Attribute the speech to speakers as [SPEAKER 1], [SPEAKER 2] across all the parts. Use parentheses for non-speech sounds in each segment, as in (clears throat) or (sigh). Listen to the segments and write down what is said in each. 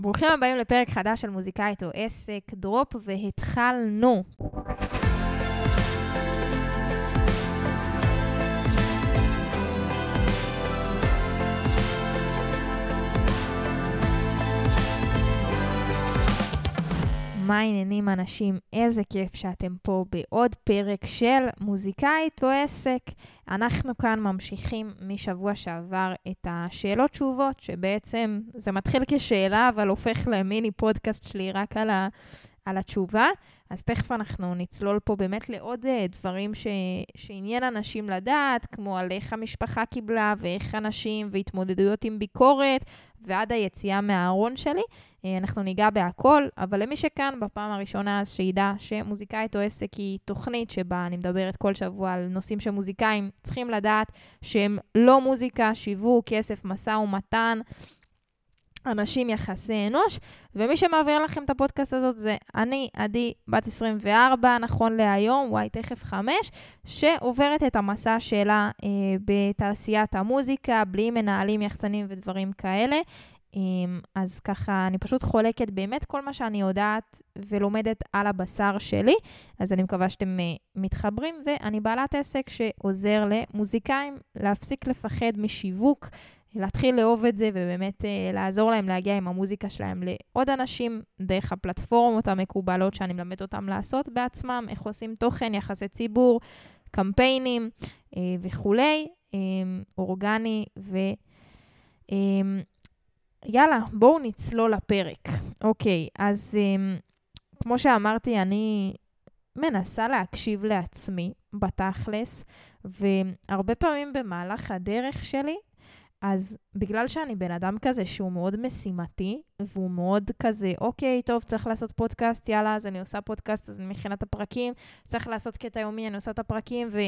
[SPEAKER 1] ברוכים הבאים לפרק חדש של מוזיקאית או עסק, דרופ והתחלנו. מה העניינים אנשים? איזה כיף שאתם פה בעוד פרק של מוזיקאית או עסק. אנחנו כאן ממשיכים משבוע שעבר את השאלות תשובות, שבעצם זה מתחיל כשאלה, אבל הופך למיני פודקאסט שלי רק על, ה, על התשובה. אז תכף אנחנו נצלול פה באמת לעוד uh, דברים ש... שעניין אנשים לדעת, כמו על איך המשפחה קיבלה ואיך אנשים והתמודדויות עם ביקורת, ועד היציאה מהארון שלי. Uh, אנחנו ניגע בהכל, אבל למי שכאן בפעם הראשונה, אז שידע שמוזיקאית או עסק היא תוכנית שבה אני מדברת כל שבוע על נושאים שמוזיקאים צריכים לדעת שהם לא מוזיקה, שיווק, כסף, משא ומתן. אנשים יחסי אנוש, ומי שמעביר לכם את הפודקאסט הזאת זה אני, עדי, בת 24, נכון להיום, וואי, תכף 5, שעוברת את המסע שלה אה, בתעשיית המוזיקה, בלי מנהלים, יחצנים ודברים כאלה. אה, אז ככה, אני פשוט חולקת באמת כל מה שאני יודעת ולומדת על הבשר שלי, אז אני מקווה שאתם אה, מתחברים, ואני בעלת עסק שעוזר למוזיקאים להפסיק לפחד משיווק. להתחיל לאהוב את זה ובאמת אה, לעזור להם להגיע עם המוזיקה שלהם לעוד אנשים דרך הפלטפורמות המקובלות שאני מלמד אותם לעשות בעצמם, איך עושים תוכן, יחסי ציבור, קמפיינים אה, וכולי, אה, אורגני ו... אה, יאללה, בואו נצלול לפרק. אוקיי, אז אה, כמו שאמרתי, אני מנסה להקשיב לעצמי בתכלס, והרבה פעמים במהלך הדרך שלי, אז בגלל שאני בן אדם כזה שהוא מאוד משימתי, והוא מאוד כזה, אוקיי, טוב, צריך לעשות פודקאסט, יאללה, אז אני עושה פודקאסט, אז אני מכינה את הפרקים, צריך לעשות קטע יומי, אני עושה את הפרקים, ו-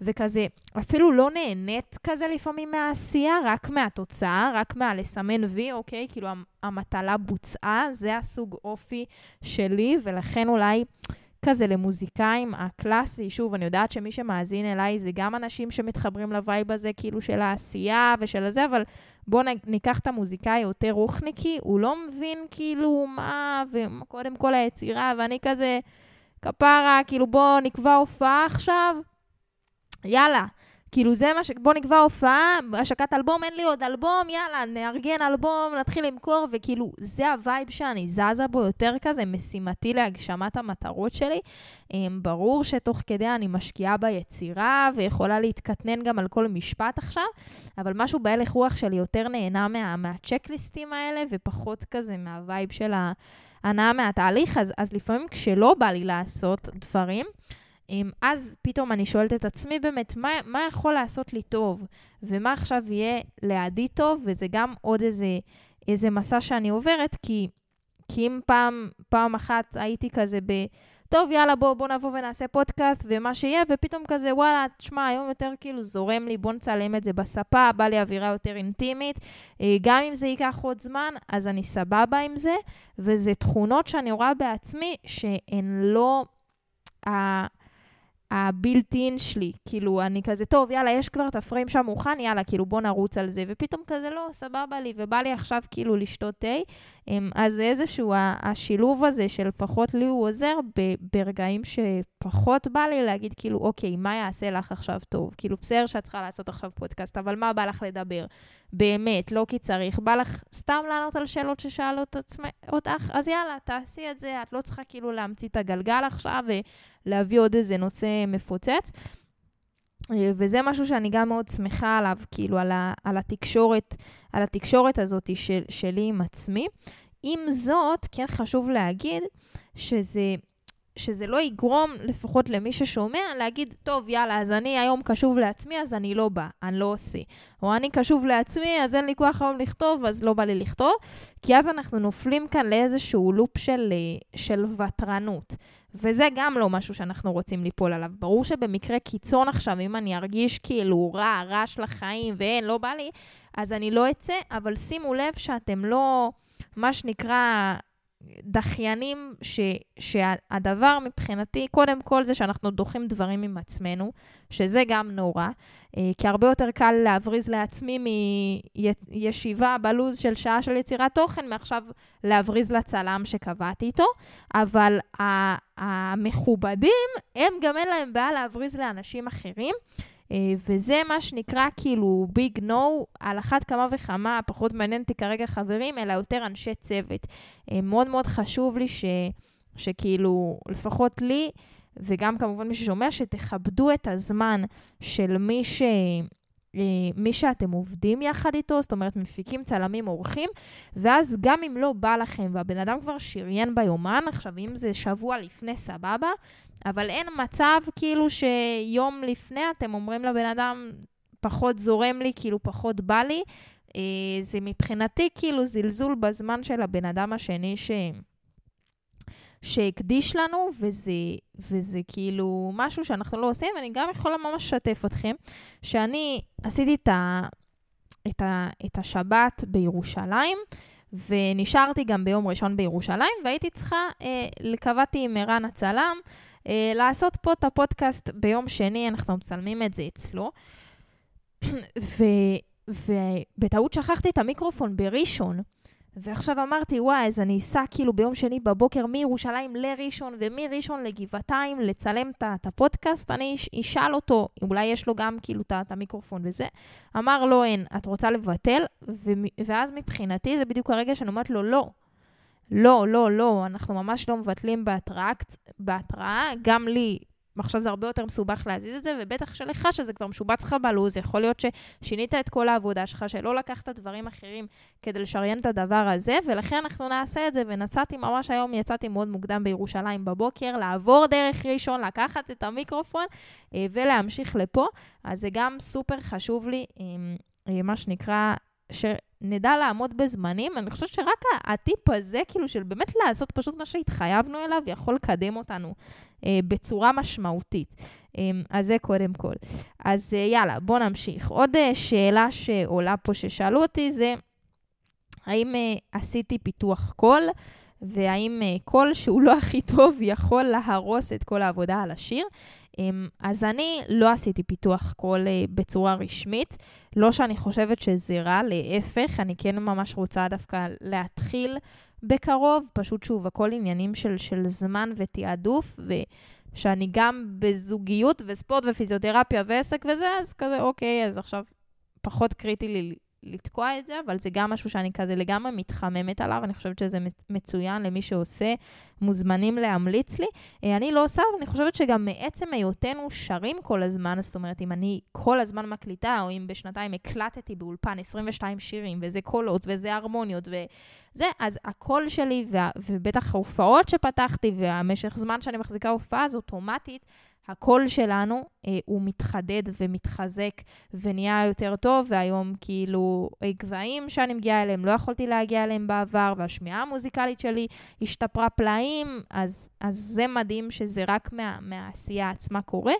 [SPEAKER 1] וכזה, אפילו לא נהנית כזה לפעמים מהעשייה, רק מהתוצאה, רק מהלסמן וי, אוקיי? כאילו, המטלה בוצעה, זה הסוג אופי שלי, ולכן אולי... כזה למוזיקאים הקלאסי, שוב, אני יודעת שמי שמאזין אליי זה גם אנשים שמתחברים ל vibe הזה, כאילו של העשייה ושל הזה, אבל בואו ניקח את המוזיקאי יותר רוחניקי, הוא לא מבין כאילו מה, וקודם כל היצירה, ואני כזה, כפרה, כאילו בואו נקבע הופעה עכשיו, יאללה. כאילו זה מה ש... בוא נקבע הופעה, השקת אלבום, אין לי עוד אלבום, יאללה, נארגן אלבום, נתחיל למכור, וכאילו, זה ה vibe שאני זזה בו יותר כזה, משימתי להגשמת המטרות שלי. אמ, ברור שתוך כדי אני משקיעה ביצירה, ויכולה להתקטנן גם על כל משפט עכשיו, אבל משהו בהלך רוח שלי יותר נהנה מה... מהצ'קליסטים האלה, ופחות כזה מהווייב של ההנאה מהתהליך, אז, אז לפעמים כשלא בא לי לעשות דברים, אז פתאום אני שואלת את עצמי באמת, מה, מה יכול לעשות לי טוב, ומה עכשיו יהיה לידי טוב, וזה גם עוד איזה, איזה מסע שאני עוברת, כי, כי אם פעם, פעם אחת הייתי כזה ב... טוב, יאללה, בוא, בוא נבוא ונעשה פודקאסט ומה שיהיה, ופתאום כזה, וואלה, תשמע, היום יותר כאילו זורם לי, בוא נצלם את זה בספה, בא לי אווירה יותר אינטימית. אה, גם אם זה ייקח עוד זמן, אז אני סבבה עם זה, וזה תכונות שאני רואה בעצמי שהן לא... הבילט-אין שלי, כאילו, אני כזה, טוב, יאללה, יש כבר את הפריים שם מוכן, יאללה, כאילו, בוא נרוץ על זה, ופתאום כזה, לא, סבבה לי, ובא לי עכשיו כאילו לשתות תה. אמ, אז זה איזשהו, השילוב הזה שלפחות לי הוא עוזר ברגעים שפחות בא לי להגיד, כאילו, אוקיי, מה יעשה לך עכשיו טוב? כאילו, בסדר שאת צריכה לעשות עכשיו פודקאסט, אבל מה בא לך לדבר? באמת, לא כי צריך. בא לך סתם לענות על שאלות ששאלו אותך, אז יאללה, תעשי את זה, את לא צריכה כאילו להמציא את הגלגל עכשיו ולהביא עוד איזה נושא מפוצץ. וזה משהו שאני גם מאוד שמחה עליו, כאילו, על, ה, על התקשורת, על התקשורת הזאת של, שלי עם עצמי. עם זאת, כן חשוב להגיד שזה שזה לא יגרום, לפחות למי ששומע, להגיד, טוב, יאללה, אז אני היום קשוב לעצמי, אז אני לא בא, אני לא עושה. או אני קשוב לעצמי, אז אין לי כוח היום לכתוב, אז לא בא לי לכתוב. כי אז אנחנו נופלים כאן לאיזשהו לופ של, של ותרנות. וזה גם לא משהו שאנחנו רוצים ליפול עליו. ברור שבמקרה קיצון עכשיו, אם אני ארגיש כאילו רע, רע של החיים, ואין, לא בא לי, אז אני לא אצא, אבל שימו לב שאתם לא, מה שנקרא, דחיינים, ש, שהדבר מבחינתי, קודם כל זה שאנחנו דוחים דברים עם עצמנו, שזה גם נורא, אה, כי הרבה יותר קל להבריז לעצמי מישיבה בלוז של שעה של יצירת תוכן, מעכשיו להבריז לצלם שקבעתי איתו, אבל המכובדים, הם גם אין להם בעיה להבריז לאנשים אחרים. אה, וזה מה שנקרא כאילו ביג נו, על אחת כמה וכמה, פחות מעניין אותי כרגע חברים, אלא יותר אנשי צוות. אה, מאוד מאוד חשוב לי ש, שכאילו, לפחות לי, וגם כמובן מי ששומע, שתכבדו את הזמן של מי ש... אה, מי שאתם עובדים יחד איתו, זאת אומרת, מפיקים, צלמים, עורכים, ואז גם אם לא בא לכם והבן אדם כבר שריין ביומן, עכשיו, אם זה שבוע לפני, סבבה, אבל אין מצב כאילו שיום לפני אתם אומרים לבן אדם, פחות זורם לי, כאילו פחות בא לי. אה, זה מבחינתי כאילו זלזול בזמן של הבן אדם השני ש... שהקדיש לנו, וזה, וזה כאילו משהו שאנחנו לא עושים, ואני גם יכולה ממש לשתף אתכם, שאני עשיתי את, ה, את, ה, את השבת בירושלים, ונשארתי גם ביום ראשון בירושלים, והייתי צריכה, אה, קבעתי עם ערן הצלם, אה, לעשות פה את הפודקאסט ביום שני, אנחנו מצלמים את זה אצלו. (clears throat) ו, ובטעות שכחתי את המיקרופון בראשון. ועכשיו אמרתי, וואי, אז אני אסע כאילו ביום שני בבוקר מירושלים לראשון ומראשון לגבעתיים לצלם את הפודקאסט, אני אשאל אותו, אולי יש לו גם כאילו את המיקרופון וזה. אמר, לא, אין, את רוצה לבטל? ואז מבחינתי זה בדיוק הרגע שאני אומרת לו, לא. לא, לא, לא, אנחנו ממש לא מבטלים בהתראה. גם לי עכשיו זה הרבה יותר מסובך להזיז את זה, ובטח שלך שזה כבר משובץ לך בלו"ז, יכול להיות ששינית את כל העבודה שלך, שלא לקחת דברים אחרים כדי לשריין את הדבר הזה, ולכן אנחנו נעשה את זה. ונסעתי ממש היום, יצאתי מאוד מוקדם בירושלים בבוקר, לעבור דרך ראשון, לקחת את המיקרופון אה, ולהמשיך לפה. אז זה גם סופר חשוב לי, אה, אה, מה שנקרא, שנדע לעמוד בזמנים. אני חושבת שרק הטיפ הזה, כאילו, של באמת לעשות פשוט מה שהתחייבנו אליו, יכול לקדם אותנו אה, בצורה משמעותית. אה, אז זה קודם כל. אז אה, יאללה, בואו נמשיך. עוד אה, שאלה שעולה פה ששאלו אותי זה, האם אה, עשיתי פיתוח קול? והאם אה, קול שהוא לא הכי טוב יכול להרוס את כל העבודה על השיר. אמ, אז אני לא עשיתי פיתוח קול אה, בצורה רשמית. לא שאני חושבת שזה רע, להפך, אני כן ממש רוצה דווקא להתחיל בקרוב, פשוט שוב, הכל עניינים של, של זמן ותעדוף, ושאני גם בזוגיות וספורט ופיזיותרפיה ועסק וזה, אז כזה, אוקיי, אז עכשיו פחות קריטי לי לתקוע את זה, אבל זה גם משהו שאני כזה לגמרי מתחממת עליו, אני חושבת שזה מצוין למי שעושה, מוזמנים להמליץ לי. אה, אני לא עושה, אבל אני חושבת שגם מעצם היותנו שרים כל הזמן, זאת אומרת, אם אני כל הזמן מקליטה, או אם בשנתיים הקלטתי באולפן 22 שירים, וזה קולות, וזה הרמוניות, וזה, אז הקול שלי, ובטח ההופעות שפתחתי, והמשך זמן שאני מחזיקה הופעה, אז אוטומטית, הקול שלנו אה, הוא מתחדד ומתחזק ונהיה יותר טוב, והיום כאילו גבהים שאני מגיעה אליהם, לא יכולתי להגיע אליהם בעבר, והשמיעה המוזיקלית שלי השתפרה פלאים, אז, אז זה מדהים שזה רק מה, מהעשייה עצמה קורה.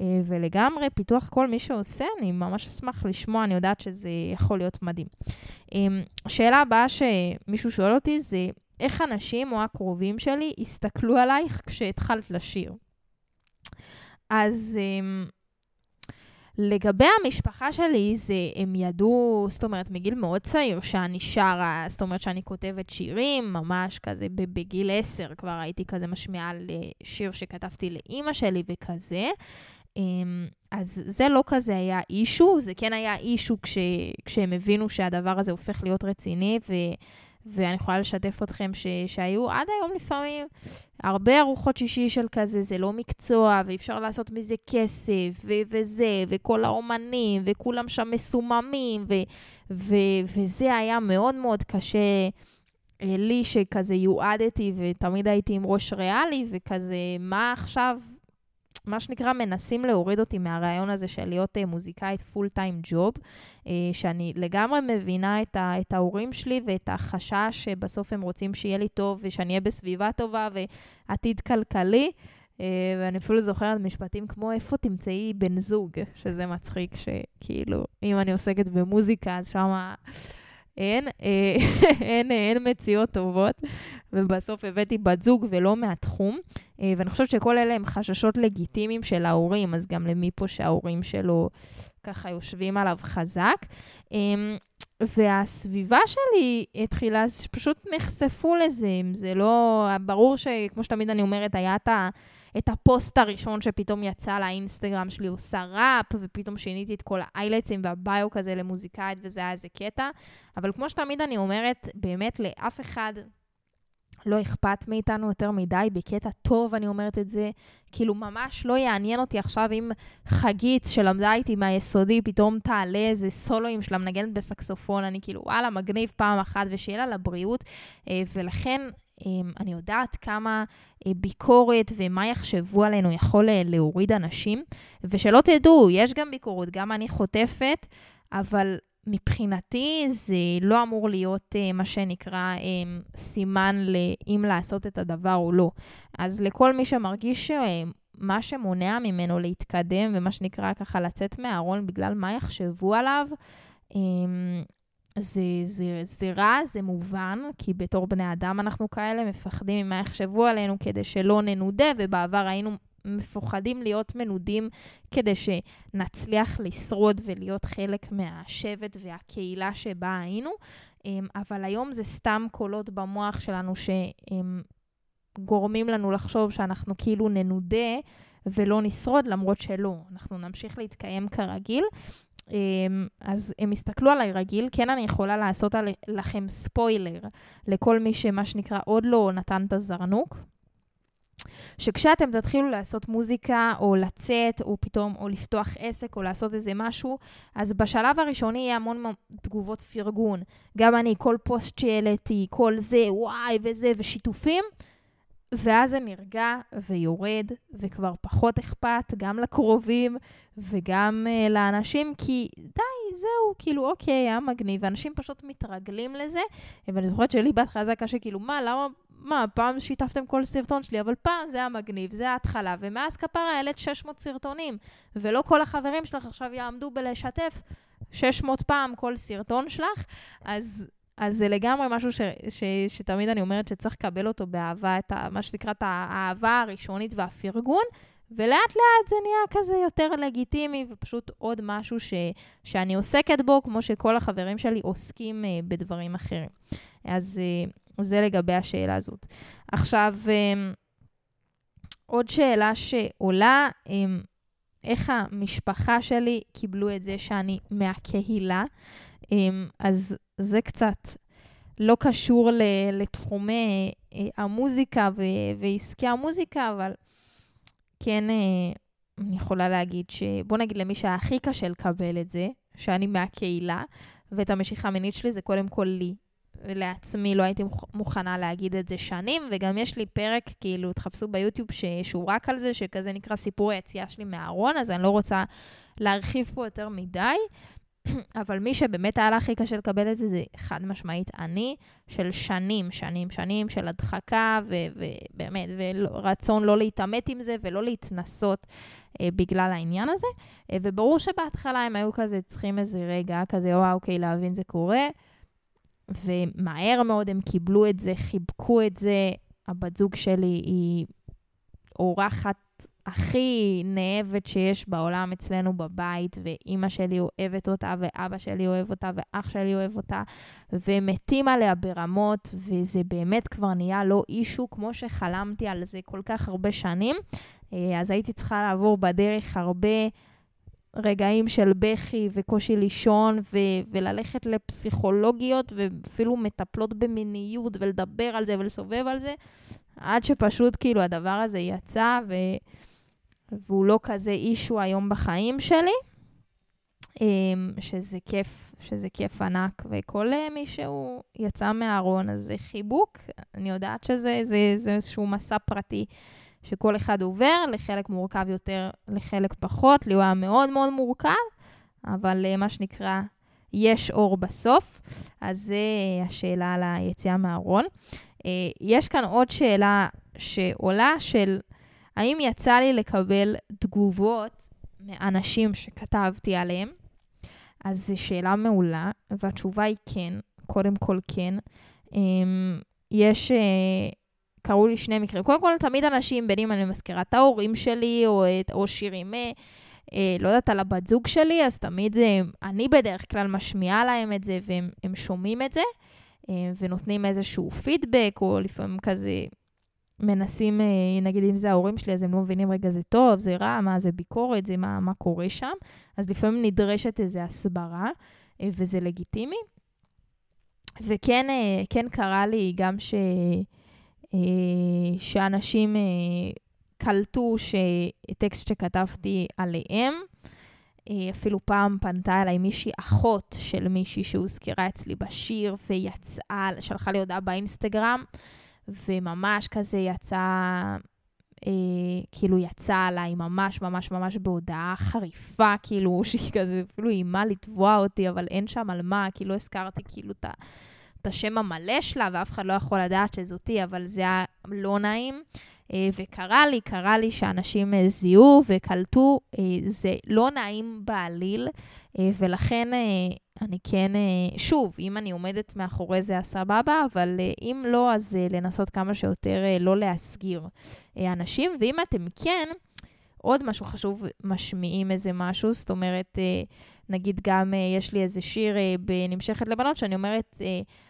[SPEAKER 1] אה, ולגמרי, פיתוח כל מי שעושה, אני ממש אשמח לשמוע, אני יודעת שזה יכול להיות מדהים. אה, שאלה הבאה שמישהו שואל אותי זה, איך אנשים או הקרובים שלי הסתכלו עלייך כשהתחלת לשיר? אז um, לגבי המשפחה שלי, זה, הם ידעו, זאת אומרת, מגיל מאוד צעיר, שאני שרה, זאת אומרת שאני כותבת שירים, ממש כזה בגיל עשר כבר הייתי כזה משמיעה לשיר שכתבתי לאימא שלי וכזה. Um, אז זה לא כזה היה אישו, זה כן היה אישו כש, כשהם הבינו שהדבר הזה הופך להיות רציני, ו... ואני יכולה לשתף אתכם ש, שהיו עד היום לפעמים הרבה ארוחות שישי של כזה, זה לא מקצוע, ואי אפשר לעשות מזה כסף, ו- וזה, וכל האומנים, וכולם שם מסוממים, ו- ו- וזה היה מאוד מאוד קשה אה, לי, שכזה יועדתי, ותמיד הייתי עם ראש ריאלי, וכזה, מה עכשיו מה שנקרא, מנסים להוריד אותי מהרעיון הזה של להיות uh, מוזיקאית פול טיים ג'וב, שאני לגמרי מבינה את, ה, את ההורים שלי ואת החשש שבסוף הם רוצים שיהיה לי טוב ושאני אהיה בסביבה טובה ועתיד כלכלי. Uh, ואני אפילו זוכרת משפטים כמו, איפה תמצאי בן זוג? שזה מצחיק שכאילו, אם אני עוסקת במוזיקה, אז שמה... אין, אה, (laughs) אין, אין מציאות טובות, ובסוף הבאתי בת זוג ולא מהתחום, אה, ואני חושבת שכל אלה הם חששות לגיטימיים של ההורים, אז גם למי פה שההורים שלו ככה יושבים עליו חזק. והסביבה שלי התחילה, פשוט נחשפו לזה, אם זה לא... ברור שכמו שתמיד אני אומרת, היה את ה... את הפוסט הראשון שפתאום יצא לאינסטגרם שלי עושה ראפ, ופתאום שיניתי את כל האיילצים והביו כזה למוזיקאית, וזה היה איזה קטע. אבל כמו שתמיד אני אומרת, באמת לאף אחד לא אכפת מאיתנו יותר מדי, בקטע טוב אני אומרת את זה. כאילו, ממש לא יעניין אותי עכשיו אם חגית שלמדה איתי מהיסודי, פתאום תעלה איזה סולואים שלה מנגנת בסקסופון, אני כאילו, וואלה, מגניב פעם אחת, ושיהיה לה לבריאות. אה, ולכן, אמ, אני יודעת כמה אה, ביקורת ומה יחשבו עלינו יכול אה, להוריד אנשים, ושלא תדעו, יש גם ביקורת, גם אני חוטפת, אבל מבחינתי זה לא אמור להיות uh, מה שנקרא um, סימן לאם לעשות את הדבר או לא. אז לכל מי שמרגיש שמה uh, שמונע ממנו להתקדם ומה שנקרא ככה לצאת מהארון בגלל מה יחשבו עליו, um, זה, זה, זה רע, זה מובן, כי בתור בני אדם אנחנו כאלה מפחדים ממה יחשבו עלינו כדי שלא ננודה, ובעבר היינו מפוחדים להיות מנודים כדי שנצליח לשרוד ולהיות חלק מהשבט והקהילה שבה היינו, אמ, אבל היום זה סתם קולות במוח שלנו שגורמים לנו לחשוב שאנחנו כאילו ננודה ולא נשרוד, למרות שלא, אנחנו נמשיך להתקיים כרגיל. אמ, אז הם הסתכלו עליי רגיל, כן אני יכולה לעשות לכם ספוילר לכל מי שמה שנקרא עוד לא נתן את הזרנוק. שכשאתם תתחילו לעשות מוזיקה, או לצאת, או פתאום, או לפתוח עסק, או לעשות איזה משהו, אז בשלב הראשוני יהיה המון תגובות פרגון. גם אני, כל פוסט שהעליתי, כל זה, וואי, וזה, ושיתופים, ואז זה נרגע ויורד, וכבר פחות אכפת, גם לקרובים וגם uh, לאנשים, כי די, זהו, כאילו, אוקיי, היה מגניב, ואנשים פשוט מתרגלים לזה. ואני זוכרת שלי בהתחלה זה היה קשה, כאילו, מה, למה, מה, פעם שיתפתם כל סרטון שלי, אבל פעם זה היה מגניב, זה ההתחלה, ומאז כפרה העלית 600 סרטונים, ולא כל החברים שלך עכשיו יעמדו בלשתף 600 פעם כל סרטון שלך, אז אז זה לגמרי משהו ש, ש, שתמיד אני אומרת שצריך לקבל אותו באהבה, את ה, מה שנקרא את האהבה הראשונית והפרגון, ולאט לאט זה נהיה כזה יותר לגיטימי, ופשוט עוד משהו ש, שאני עוסקת בו, כמו שכל החברים שלי עוסקים uh, בדברים אחרים. אז uh, זה לגבי השאלה הזאת. עכשיו, um, עוד שאלה שעולה, um, איך המשפחה שלי קיבלו את זה שאני מהקהילה. Um, אז זה קצת לא קשור לתחומי אה, המוזיקה ועסקי המוזיקה, אבל כן אה, אני יכולה להגיד שבוא נגיד למי שהיה הכי קשה לקבל את זה, שאני מהקהילה, ואת המשיכה המינית שלי זה קודם כל לי. לעצמי לא הייתי מוכנה להגיד את זה שנים, וגם יש לי פרק, כאילו, תחפשו ביוטיוב ש... שהוא רק על זה, שכזה נקרא סיפור היציאה שלי מהארון, אז אני לא רוצה להרחיב פה יותר מדי. (clears throat) אבל מי שבאמת היה לה הכי קשה לקבל את זה, זה חד משמעית אני, של שנים, שנים, שנים של הדחקה, ובאמת, ורצון לא להתעמת עם זה ולא להתנסות אה, בגלל העניין הזה. אה, וברור שבהתחלה הם היו כזה צריכים איזה רגע, כזה, וואו, אוקיי, להבין זה קורה. ומהר מאוד הם קיבלו את זה, חיבקו את זה. הבת זוג שלי היא אורחת הכי נאבת שיש בעולם אצלנו בבית, ואימא שלי אוהבת אותה, ואבא שלי אוהב אותה, ואח שלי אוהב אותה, ומתים עליה ברמות, וזה באמת כבר נהיה לא אישו כמו שחלמתי על זה כל כך הרבה שנים. אה, אז הייתי צריכה לעבור בדרך הרבה רגעים של בכי וקושי לישון, ו- וללכת לפסיכולוגיות, ואפילו מטפלות במיניות, ולדבר על זה ולסובב על זה, עד שפשוט כאילו הדבר הזה יצא, ו... והוא לא כזה אישו היום בחיים שלי, אמ, שזה כיף, שזה כיף ענק, וכל אה, מי שהוא יצא מהארון, אז זה חיבוק. אני יודעת שזה זה, זה איזשהו מסע פרטי שכל אחד עובר, לחלק מורכב יותר, לחלק פחות. לי הוא היה מאוד מאוד מורכב, אבל אה, מה שנקרא, יש אור בסוף. אז זה השאלה על היציאה מהארון. אה, יש כאן עוד שאלה שעולה של האם יצא לי לקבל תגובות מאנשים שכתבתי עליהם? אז זו שאלה מעולה, והתשובה היא כן. קודם כל כן. אמ, יש, אה, קרו לי שני מקרים. קודם כל, תמיד אנשים, בין אם אני מזכירה את ההורים שלי, או, או שירים, אה, אה, לא יודעת, על הבת זוג שלי, אז תמיד אה, אני בדרך כלל משמיעה להם את זה, והם שומעים את זה, אה, ונותנים איזשהו פידבק, או לפעמים כזה מנסים, אה, נגיד אם זה ההורים שלי, אז הם לא מבינים, רגע, זה טוב, זה רע, מה זה ביקורת, זה מה, מה קורה שם. אז לפעמים נדרשת איזו הסברה, אה, וזה לגיטימי. וכן אה, כן קרה לי גם ש, שאנשים קלטו שטקסט שכתבתי עליהם, אפילו פעם פנתה אליי מישהי, אחות של מישהי שהוזכרה אצלי בשיר, ויצאה, שלחה לי הודעה באינסטגרם. וממש כזה יצא, אה, כאילו יצא עליי ממש ממש ממש בהודעה חריפה, כאילו שהיא כזה אפילו איימה לתבוע אותי, אבל אין שם על מה, כי לא הזכרתי כאילו את, את השם המלא שלה, ואף אחד לא יכול לדעת שזאתי, אבל זה היה לא נעים. אה, וקרה לי, קרה לי שאנשים אה, זיהו וקלטו, אה, זה לא נעים בעליל, ולכן אני כן, שוב, אם אני עומדת מאחורי זה, הסבבה, אבל אם לא, אז לנסות כמה שיותר לא להסגיר אנשים, ואם אתם כן, עוד משהו חשוב, משמיעים איזה משהו, זאת אומרת, נגיד גם uh, יש לי איזה שיר uh, בנמשכת לבנות, שאני אומרת,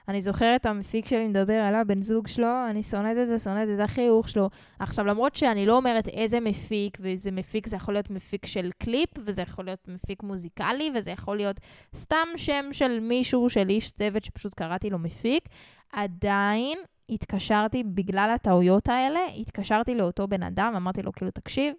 [SPEAKER 1] אני זוכרת המפיק שלי מדבר על הבן זוג שלו, אני שונאת את זה, שונאת את החיוך שלו. עכשיו, למרות שאני לא אומרת איזה מפיק, ואיזה מפיק זה יכול להיות מפיק של קליפ, וזה יכול להיות מפיק מוזיקלי, וזה יכול להיות סתם שם של מישהו, של איש צוות שפשוט קראתי לו מפיק, עדיין התקשרתי, בגלל הטעויות האלה, התקשרתי לאותו בן אדם, אמרתי לו, כאילו, תקשיב,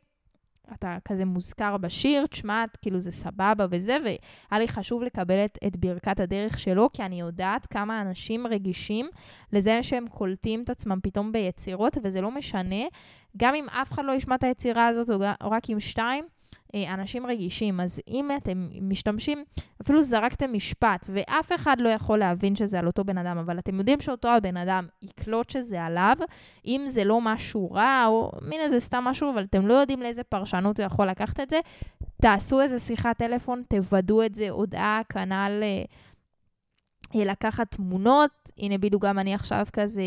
[SPEAKER 1] אתה כזה מוזכר בשיר, תשמע, כאילו זה סבבה וזה, והיה לי חשוב לקבל את, את ברכת הדרך שלו, כי אני יודעת כמה אנשים רגישים לזה שהם קולטים את עצמם פתאום ביצירות, וזה לא משנה, גם אם אף אחד לא ישמע את היצירה הזאת, או רק עם שתיים, אנשים רגישים. אז אם אתם משתמשים, אפילו זרקתם משפט, ואף אחד לא יכול להבין שזה על אותו בן אדם, אבל אתם יודעים שאותו הבן אדם יקלוט שזה עליו, אם זה לא משהו רע, או מין איזה סתם משהו, אבל אתם לא יודעים לאיזה פרשנות הוא יכול לקחת את זה, תעשו איזה שיחת טלפון, תוודאו את זה, הודעה, כנ"ל אה, אה, לקחת תמונות. הנה, בדיוק גם אני עכשיו כזה...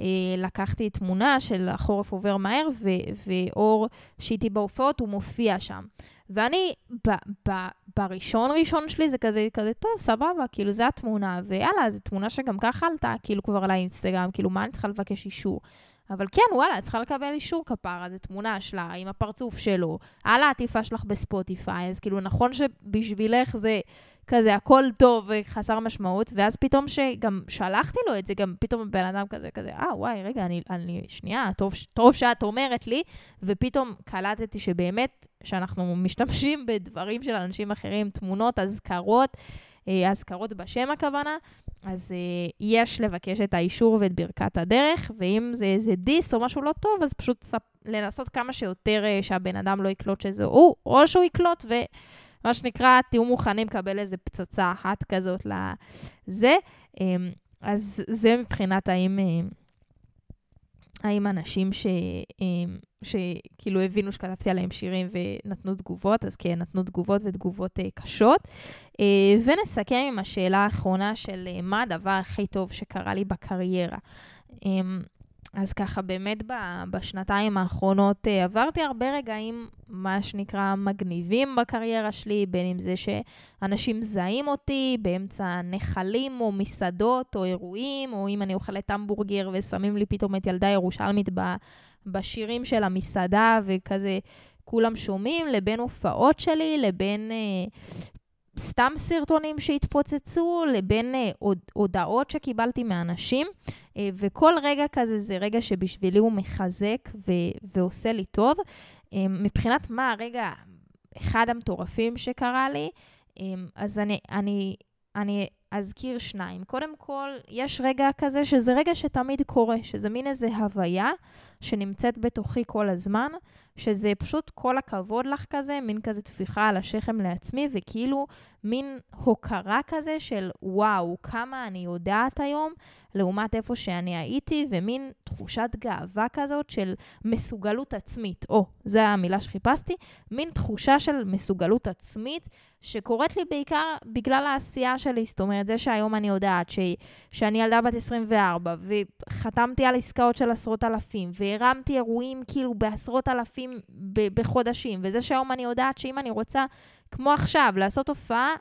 [SPEAKER 1] אה, לקחתי תמונה של החורף עובר מהר, ו- ואור שאיתי בהופעות, הוא מופיע שם. ואני, ב- ב- בראשון ראשון שלי זה כזה, כזה, טוב, סבבה, כאילו, זו התמונה, ויאללה, זו תמונה שגם ככה עלתה, כאילו, כבר על האינסטגרם, כאילו, מה אני צריכה לבקש אישור? אבל כן, וואלה, את צריכה לקבל אישור כפרה, זו תמונה שלה עם הפרצוף שלו, על העטיפה שלך בספוטיפיי, אז כאילו, נכון שבשבילך זה כזה הכל טוב וחסר משמעות, ואז פתאום שגם שלחתי לו את זה, גם פתאום בן אדם כזה, כזה, אה, וואי, רגע, אני, אני שנייה, טוב, טוב שאת אומרת לי, ופתאום קלטתי שבאמת, שאנחנו משתמשים (laughs) בדברים של אנשים אחרים, תמונות, אזכרות, אה, אזכרות בשם הכוונה, אז uh, יש לבקש את האישור ואת ברכת הדרך, ואם זה איזה דיס או משהו לא טוב, אז פשוט. לנסות כמה שיותר uh, שהבן אדם לא יקלוט שזה הוא, או שהוא יקלוט ו... מה שנקרא, תהיו מוכנים לקבל איזה פצצה אחת כזאת לזה. אמ, אז זה מבחינת האם, אה, האם אנשים ש, אמ, שכאילו הבינו שכתבתי עליהם שירים ונתנו תגובות, אז כן, נתנו תגובות ותגובות אה, קשות. אה, ונסכם עם השאלה האחרונה של מה הדבר הכי טוב שקרה לי בקריירה. אז ככה, באמת בשנתיים האחרונות uh, עברתי הרבה רגעים, מה שנקרא, מגניבים בקריירה שלי, בין אם זה שאנשים מזהים אותי באמצע נחלים או מסעדות או אירועים, או אם אני אוכלת המבורגר ושמים לי פתאום את ילדה ירושלמית בשירים של המסעדה, וכזה כולם שומעים, לבין הופעות שלי, לבין uh, סתם סרטונים שהתפוצצו, לבין uh, הודעות שקיבלתי מאנשים. Uh, וכל רגע כזה זה רגע שבשבילי הוא מחזק ו- ועושה לי טוב. Uh, מבחינת מה הרגע, אחד המטורפים שקרה לי, אז אני, אני, אני אזכיר שניים. קודם כל, יש רגע כזה שזה רגע שתמיד קורה, שזה מין איזה הוויה שנמצאת בתוכי כל הזמן, שזה פשוט כל הכבוד לך כזה, מין כזה טפיחה על השכם לעצמי, וכאילו מין הוקרה כזה של וואו, כמה אני יודעת היום, לעומת איפה שאני הייתי, ומין תחושת גאווה כזאת של מסוגלות עצמית. או, זו המילה שחיפשתי, מין תחושה של מסוגלות עצמית, שקורית לי בעיקר בגלל העשייה שלי. זאת אומרת, זה שהיום אני יודעת ש... שאני ילדה בת 24, וחתמתי על עסקאות של עשרות אלפים, והרמתי אירועים כאילו בעשרות אלפים ב... בחודשים, וזה שהיום אני יודעת שאם אני רוצה... כמו עכשיו, לעשות הופעה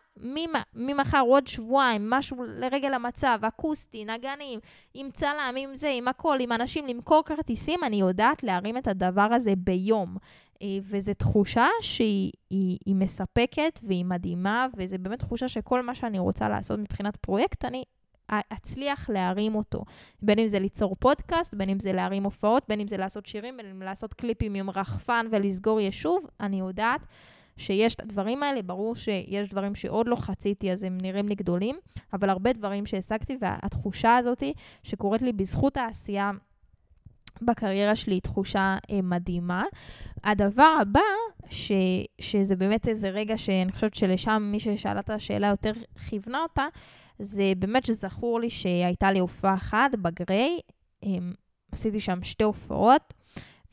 [SPEAKER 1] ממחר, עוד שבועיים, משהו לרגל המצב, אקוסטי, נגנים, עם צלם, עם זה, עם הכל, עם אנשים, למכור כרטיסים, אני יודעת להרים את הדבר הזה ביום. אה, וזו תחושה שהיא היא, היא מספקת והיא מדהימה, וזו באמת תחושה שכל מה שאני רוצה לעשות מבחינת פרויקט, אני אצליח להרים אותו. בין אם זה ליצור פודקאסט, בין אם זה להרים הופעות, בין אם זה לעשות שירים, בין אם לעשות קליפים עם רחפן ולסגור יישוב, אני יודעת שיש את הדברים האלה, ברור שיש דברים שעוד לא חציתי, אז הם נראים לי גדולים, אבל הרבה דברים שהשגתי, והתחושה הזאת שקורית לי בזכות העשייה בקריירה שלי היא תחושה אה, מדהימה. הדבר הבא, ש, שזה באמת איזה רגע שאני חושבת שלשם מי ששאלה את השאלה יותר כיוונה אותה, זה באמת שזכור לי שהייתה לי הופעה אחת בגריי, אה, עשיתי שם שתי הופעות,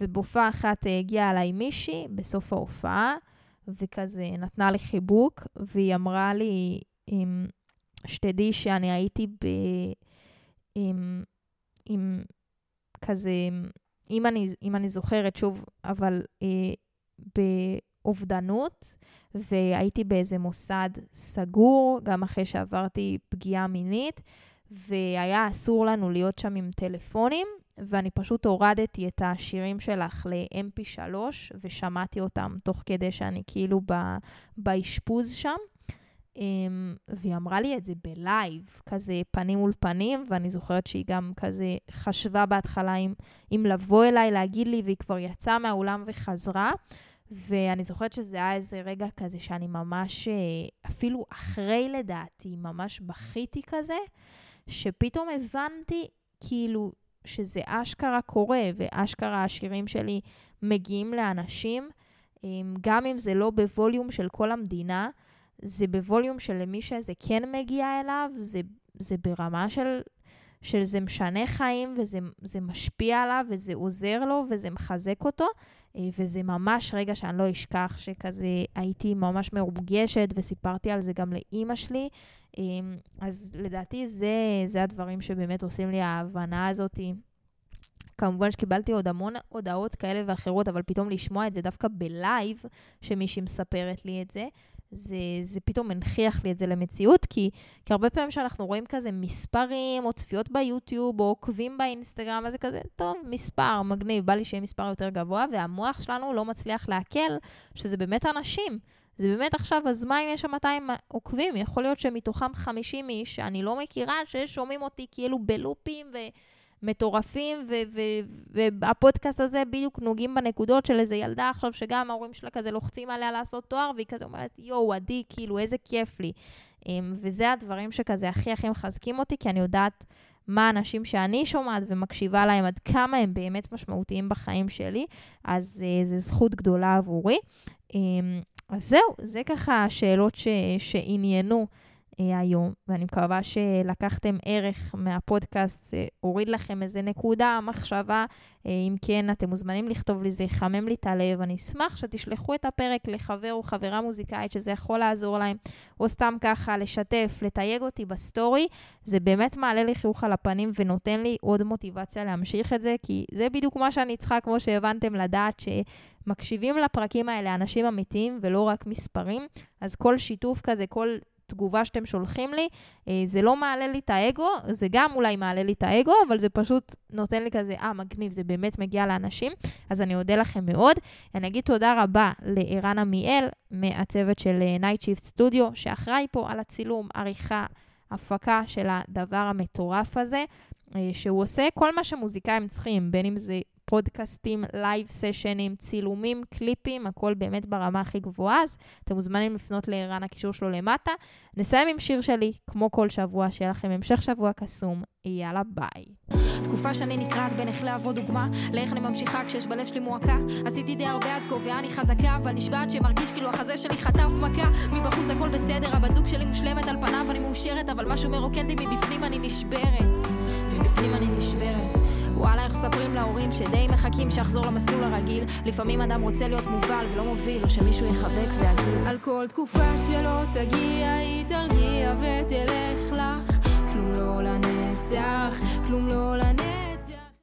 [SPEAKER 1] ובהופעה אחת אה, הגיעה אליי מישהי בסוף ההופעה, וכזה נתנה לי חיבוק, והיא אמרה לי, עם, שתדעי שאני הייתי ב... עם, עם כזה, אם אני, אם אני זוכרת שוב, אבל אה, באובדנות, והייתי באיזה מוסד סגור, גם אחרי שעברתי פגיעה מינית, והיה אסור לנו להיות שם עם טלפונים, ואני פשוט הורדתי את השירים שלך ל-MP3 ושמעתי אותם תוך כדי שאני כאילו באשפוז שם. Um, והיא אמרה לי את זה בלייב, כזה פנים מול פנים, ואני זוכרת שהיא גם כזה חשבה בהתחלה אם, אם לבוא אליי, להגיד לי, והיא כבר יצאה מהאולם וחזרה. ואני זוכרת שזה היה איזה רגע כזה שאני ממש, אה, אפילו אחרי לדעתי, ממש בכיתי כזה, שפתאום הבנתי כאילו שזה אשכרה קורה, ואשכרה השירים שלי מגיעים לאנשים, גם אם זה לא בווליום של כל המדינה, זה בווליום של למי שזה כן מגיע אליו, זה, זה ברמה של, של זה משנה חיים, וזה משפיע עליו, וזה עוזר לו, וזה מחזק אותו, אה, וזה ממש רגע שאני לא אשכח, שכזה הייתי ממש מרוגשת, וסיפרתי על זה גם לאימא שלי. אה, אז לדעתי זה, זה הדברים שבאמת עושים לי ההבנה הזאת. כמובן שקיבלתי עוד המון הודעות כאלה ואחרות, אבל פתאום לשמוע את זה דווקא בלייב, שמישהי מספרת לי את זה, זה, זה פתאום הנכיח לי את זה למציאות, כי, כי הרבה פעמים שאנחנו רואים כזה מספרים, או צפיות ביוטיוב, או עוקבים באינסטגרם, אז זה כזה, טוב, מספר, מגניב, בא לי שיהיה מספר יותר גבוה, והמוח שלנו לא מצליח לעכל שזה באמת אנשים. זה באמת עכשיו, אז מה אם יש שם 200 עוקבים? יכול להיות שמתוכם 50 איש שאני לא מכירה, ששומעים אותי כאילו בלופים ו... מטורפים, והפודקאסט הזה בדיוק נוגעים בנקודות של איזה ילדה עכשיו, שגם ההורים שלה כזה לוחצים עליה לעשות תואר, והיא כזה אומרת, יואו, עדי, כאילו, איזה כיף לי. Um, וזה הדברים שכזה הכי הכי מחזקים אותי, כי אני יודעת מה האנשים שאני שומעת ומקשיבה להם, עד כמה הם באמת משמעותיים בחיים שלי, אז uh, זו זכות גדולה עבורי. Um, אז זהו, זה ככה השאלות ש, שעניינו. אה, היום, ואני מקווה שלקחתם ערך מהפודקאסט, הוריד לכם איזה נקודה, מחשבה. אה, אם כן, אתם מוזמנים לכתוב לי, זה יחמם לי את הלב. אני אשמח שתשלחו את הפרק לחבר או חברה מוזיקאית שזה יכול לעזור להם, או סתם ככה לשתף, לתייג אותי בסטורי. זה באמת מעלה לי חיוך על הפנים ונותן לי עוד מוטיבציה להמשיך את זה, כי זה בדיוק מה שאני צריכה, כמו שהבנתם, לדעת ש... מקשיבים לפרקים האלה אנשים אמיתיים ולא רק מספרים, אז כל שיתוף כזה, כל תגובה שאתם שולחים לי, אה, זה לא מעלה לי את האגו, זה גם אולי מעלה לי את האגו, אבל זה פשוט נותן לי כזה, אה, מגניב, זה באמת מגיע לאנשים, אז אני אודה לכם מאוד. אני אגיד תודה רבה לערן עמיאל, מהצוות של אה, Night Shift Studio, שאחראי פה על הצילום, עריכה, הפקה של הדבר המטורף הזה, אה, שהוא עושה כל מה שמוזיקאים צריכים, בין אם זה פודקאסטים, live סשנים, צילומים, קליפים, הכל באמת ברמה הכי גבוהה, אז אתם מוזמנים לפנות לערן הקישור שלו למטה. נסיים עם שיר שלי, כמו כל שבוע, שיהיה לכם המשך שבוע קסום. יאללה, ביי. תקופה שאני נקרעת בין איך להוות דוגמה, לאיך אני ממשיכה כשיש בלב שלי מועקה. עשיתי די הרבה עד כה ואני חזקה, אבל נשבעת שמרגיש כאילו החזה שלי חטף מכה. מבחוץ הכל בסדר, הבת זוג שלי מושלמת על פניו, אני מאושרת, אבל משהו מרוקן אותי מבפנים אני נשברת. מבפנים אני נשברת.
[SPEAKER 2] וואלה, איך מספרים להורים שדי מחכים שיחזור למסלול הרגיל? לפעמים אדם רוצה להיות מובל ולא מוביל, או שמישהו יחבק ויגיד. על כל תקופה שלא תגיע, היא תרגיע ותלך לך. כלום לא לנצח, כלום לא לנצח.